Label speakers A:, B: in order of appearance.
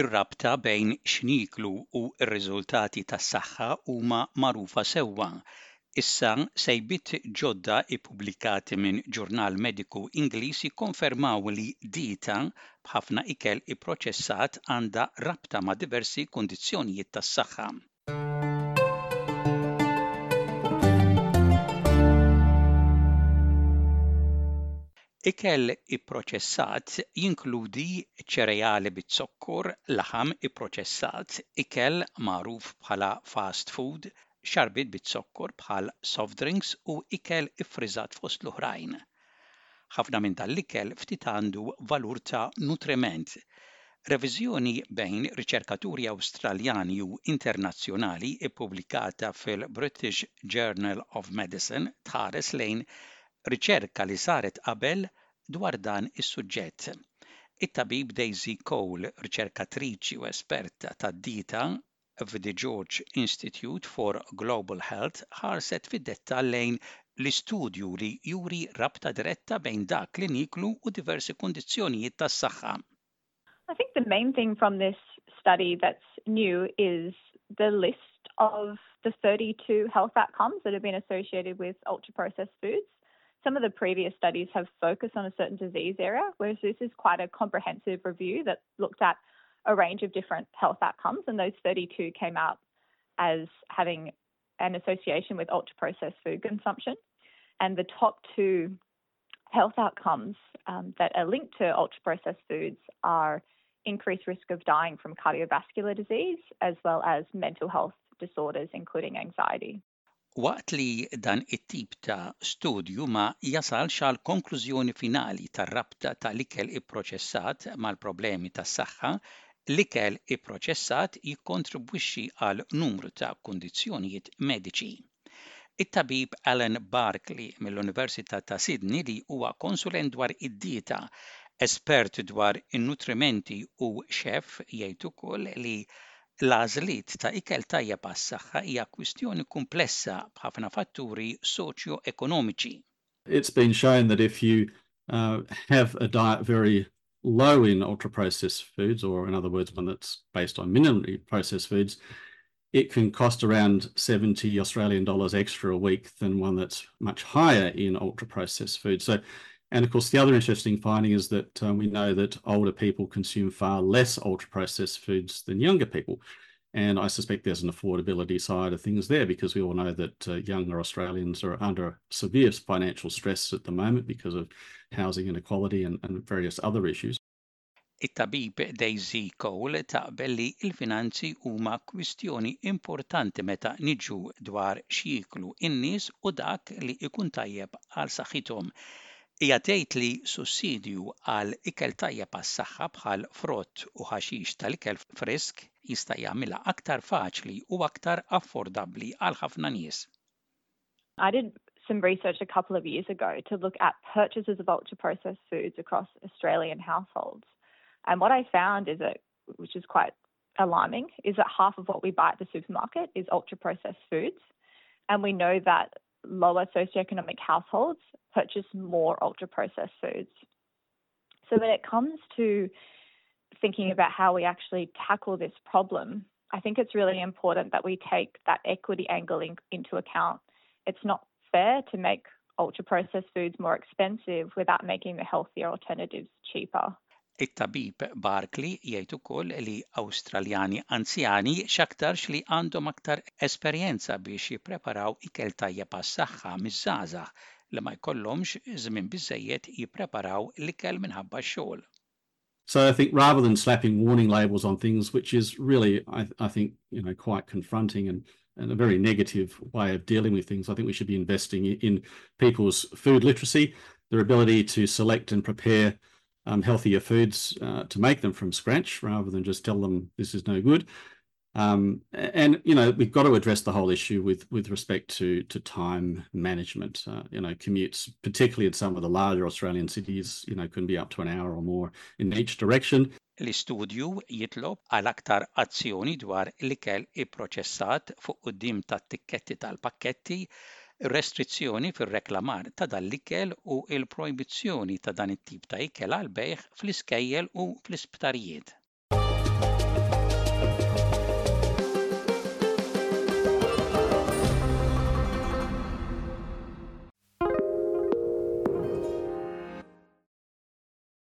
A: Ir-rabta bejn x'niklu u r-riżultati tas-saħħa huma magħrufa sewwa. Issa sejbit ġodda ippubblikati minn ġurnal mediku Ingliż jikkonfermaw li dieta b'ħafna ikel ipproċessat għandha rabta ma' diversi kundizzjonijiet tas-saħħa. Ikel ipproċessat jinkludi ċereali bit-sokkur, laħam ipproċessat, ikel magħruf bħala fast food, xarbit bit-sokkur bħal soft drinks u ikel ifriżat fost l-oħrajn. Ħafna minn tal-ikel ftit għandu valur ta' nutriment. Reviżjoni bejn riċerkaturi Awstraljani u internazzjonali ippubblikata fil-British Journal of Medicine tħares lejn riċerka li saret qabel dwar dan is-suġġett. It-tabib Daisy Cole, riċerkatriċi u esperta tad-dita f'The George Institute for Global Health, ħarset fid-dettall lejn l-istudju li juri rabta diretta bejn dak li niklu u diversi kondizzjonijiet tas-saħħa.
B: I think the main thing from this study that's new is the list of the 32 health outcomes that have been associated with ultra processed foods. Some of the previous studies have focused on a certain disease area, whereas this is quite a comprehensive review that looked at a range of different health outcomes, and those 32 came out as having an association with ultra processed food consumption. And the top two health outcomes um, that are linked to ultra processed foods are increased risk of dying from cardiovascular disease as well as mental health disorders, including anxiety.
A: Waqt li dan it-tip ta' studju ma jasalx għal konklużjoni finali tar-rabta tal-ikel ipproċessat mal-problemi tas-saħħa, l-ikel ipproċessat jikkontribwixxi għal numru ta' kundizzjonijiet mediċi. It-tabib Alan Barkley mill-Università ta' Sydney li huwa konsulent dwar id-dieta, espert dwar in-nutrimenti u xef jgħid ukoll li L-għażliet ta' ikel tajjeb għas-saħħa hija kwistjoni komplessa b'ħafna fatturi soċjo-ekonomiċi.
C: It's been shown that if you uh, have a diet very low in ultra processed foods, or in other words, one that's based on minimally processed foods, it can cost around 70 Australian dollars extra a week than one that's much higher in ultra processed foods. So and of course, the other interesting finding is that um, we know that older people consume far less ultra processed foods than younger people. And I suspect there's an affordability side of things there because we all know that uh, younger Australians are under severe financial stress at the moment because of housing inequality and, and various other issues.
A: It-tabib Daisy Coyle taqbel li il-finanzi huma kwistjoni importanti meta niġu dwar x'jiklu in-nies u dak li ikun tajjeb għal saħħithom li sussidju għal ikel bħal frott u ħaxix tal-ikel jista' jagħmilha aktar faċli u aktar affordabbli għal ħafna nies.
B: I did some research a couple of years ago to look at purchases of ultra processed foods across Australian households. And what I found is that, which is quite alarming, is that half of what we buy at the supermarket is ultra processed foods. And we know that lower socioeconomic households purchase more ultra processed foods. So when it comes to thinking about how we actually tackle this problem, I think it's really important that we take that equity angle in, into account. It's not fair to make ultra processed foods more expensive without making the healthier alternatives cheaper.
A: It-tabib Barclay jgħid ukoll li Awstraljani anzjani x'aktarx li għandhom aktar esperjenza biex jippreparaw ikel tajjeb għas-saħħa miż-żgħażagħ li ma jkollhomx żmien biżejjed jippreparaw l-ikel minħabba x-xogħol.
C: So I think rather than slapping warning labels on things, which is really, I, I think, you know, quite confronting and, and a very negative way of dealing with things, I think we should be investing in people's food literacy, their ability to select and prepare um, healthier foods uh, to make them from scratch rather than just tell them this is no good. Um, and you know we've got to address the whole issue with with respect to to time management. Uh, you know commutes, particularly in some of the larger Australian cities, you know can be up to an hour or more in each direction.
A: L-istudju jitlob għal aktar azzjoni dwar l-ikel ipproċessat fuq quddiem tat-tikketti tal-pakketti restrizzjoni fir-reklamar ta' dan l-ikel u l-projbizzjoni ta' dan it-tip ta' ikel għal bejħ fl-iskejjel u fl-isptarijiet.